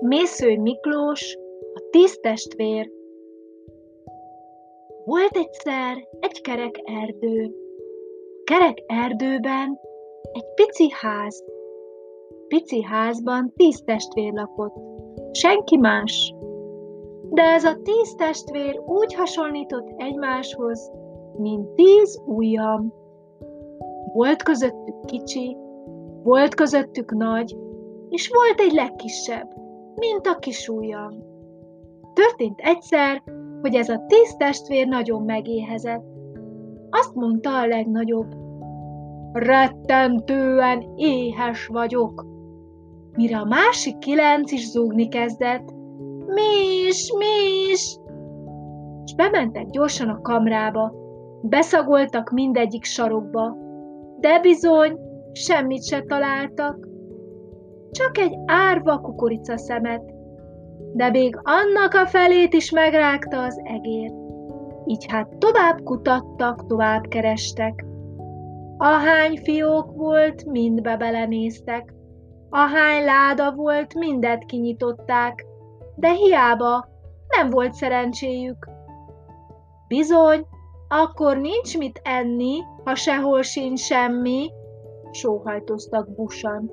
Mésző Miklós, a tíz. Volt egyszer egy kerek erdő. A kerek erdőben egy pici ház. Pici házban tíz testvér lakott. Senki más. De ez a tíz testvér úgy hasonlított egymáshoz, mint tíz ujjam. Volt közöttük kicsi, volt közöttük nagy, és volt egy legkisebb, mint a kis ujjam. Történt egyszer, hogy ez a tíz testvér nagyon megéhezett. Azt mondta a legnagyobb, rettentően éhes vagyok. Mire a másik kilenc is zúgni kezdett, mi is, mi is, és bementek gyorsan a kamrába, beszagoltak mindegyik sarokba, de bizony semmit se találtak, csak egy árva kukorica szemet, de még annak a felét is megrágta az egér. Így hát tovább kutattak, tovább kerestek. Ahány fiók volt, mindbe belenéztek. Ahány láda volt, mindet kinyitották, de hiába nem volt szerencséjük. Bizony, akkor nincs mit enni, ha sehol sincs semmi, sóhajtoztak busan.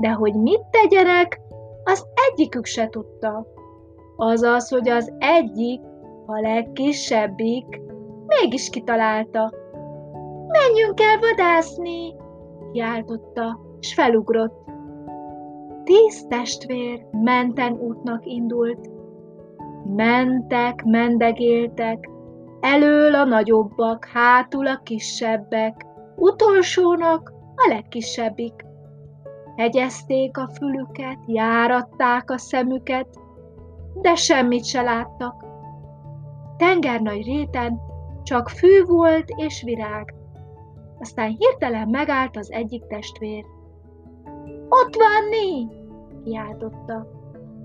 De hogy mit tegyenek, az egyikük se tudta. Azaz, hogy az egyik, a legkisebbik, mégis kitalálta. Menjünk el vadászni, kiáltotta, s felugrott. Tíz testvér menten útnak indult. Mentek, mendegéltek, elől a nagyobbak, hátul a kisebbek, utolsónak a legkisebbik. Hegyezték a fülüket, járatták a szemüket, de semmit se láttak. Tenger nagy réten csak fű volt és virág. Aztán hirtelen megállt az egyik testvér. Ott van Né! kiáltotta.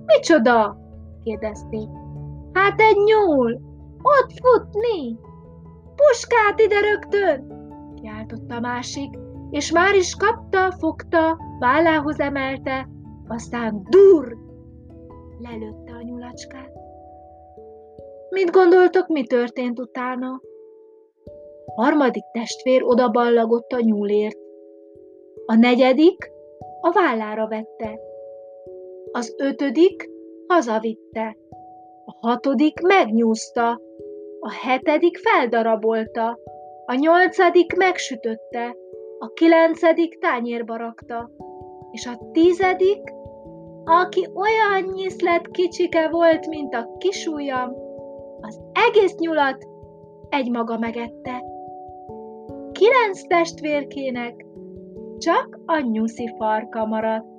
Micsoda? kérdezték. Hát egy nyúl! Ott futni! Puskát ide rögtön! kiáltotta a másik, és már is kapta, fogta, vállához emelte, aztán dur! Lelőtte a nyulacskát. Mit gondoltok, mi történt utána? A harmadik testvér odaballagott a nyúlért. A negyedik a vállára vette. Az ötödik hazavitte. A hatodik megnyúzta. A hetedik feldarabolta. A nyolcadik megsütötte. A kilencedik tányérba rakta és a tizedik, aki olyan nyiszlet kicsike volt, mint a kisujjam, az egész nyulat egy maga megette. Kilenc testvérkének csak a nyuszi farka maradt.